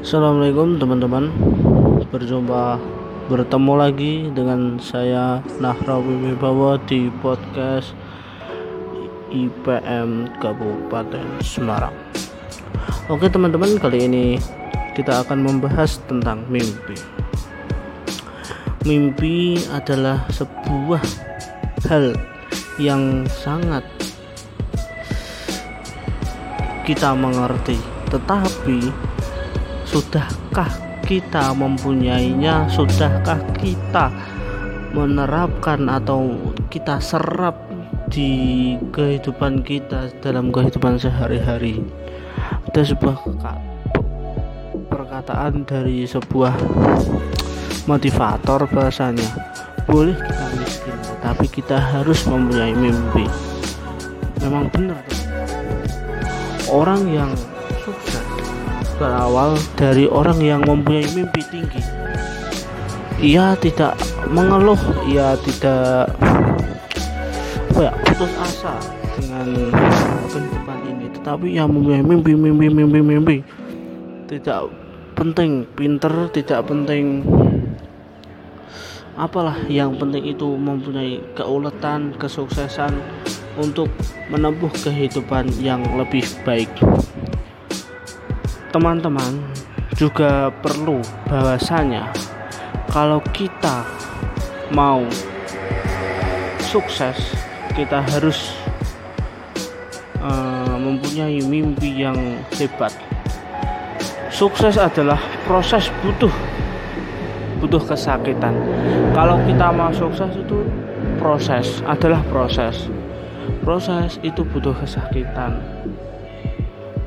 Assalamualaikum teman-teman. Berjumpa Bertemu lagi dengan saya Nahrawi Wibawa di podcast IPM Kabupaten Semarang. Oke teman-teman kali ini kita akan membahas tentang mimpi. Mimpi adalah sebuah hal yang sangat kita mengerti. Tetapi Sudahkah kita mempunyainya? Sudahkah kita menerapkan atau kita serap di kehidupan kita dalam kehidupan sehari-hari? Ada sebuah perkataan dari sebuah motivator bahasanya boleh kita miskin tapi kita harus mempunyai mimpi memang benar orang yang berawal dari orang yang mempunyai mimpi tinggi. Ia tidak mengeluh, ia tidak apa ya, putus asa dengan kehidupan ini, tetapi ia mempunyai mimpi, mimpi, mimpi, mimpi. Tidak penting pinter, tidak penting apalah yang penting itu mempunyai keuletan, kesuksesan untuk menempuh kehidupan yang lebih baik teman-teman juga perlu bahwasanya kalau kita mau sukses kita harus uh, mempunyai mimpi yang hebat. Sukses adalah proses butuh butuh kesakitan. Kalau kita mau sukses itu proses adalah proses. Proses itu butuh kesakitan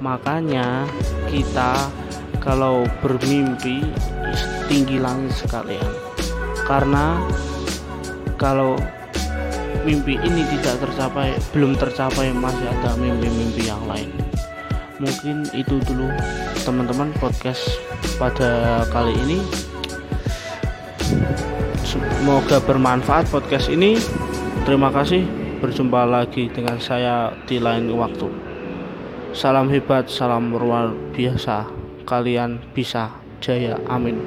makanya kita kalau bermimpi tinggi langit sekalian. Karena kalau mimpi ini tidak tercapai belum tercapai masih ada mimpi-mimpi yang lain. Mungkin itu dulu teman-teman podcast pada kali ini. Semoga bermanfaat podcast ini. Terima kasih. Berjumpa lagi dengan saya di lain waktu Salam hebat, salam luar biasa. Kalian bisa jaya. Amin.